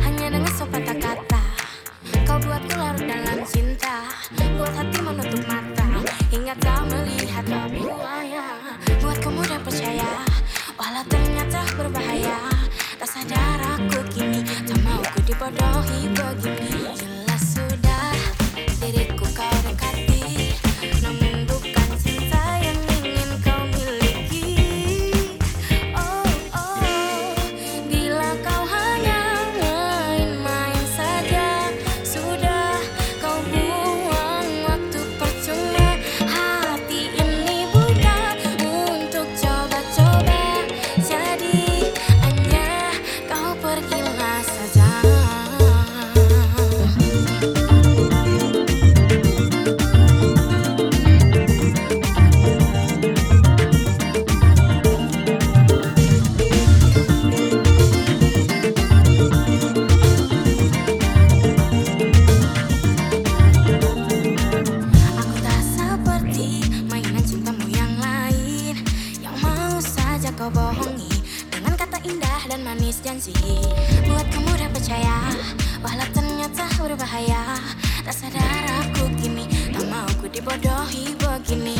Hanya dengan sepatah kata Kau buatku larut dalam cinta. Buat hati menutup mata. Hingga tak melihat buaya. Buatku mudah percaya. Walau ternyata berbahaya. Tak sadar aku kini Tak mau ku dibodohi begini indah dan manis janji. Buat kamu mudah percaya Walau ternyata berbahaya. Tak sadar aku kini Tak mau ku dibodohi begini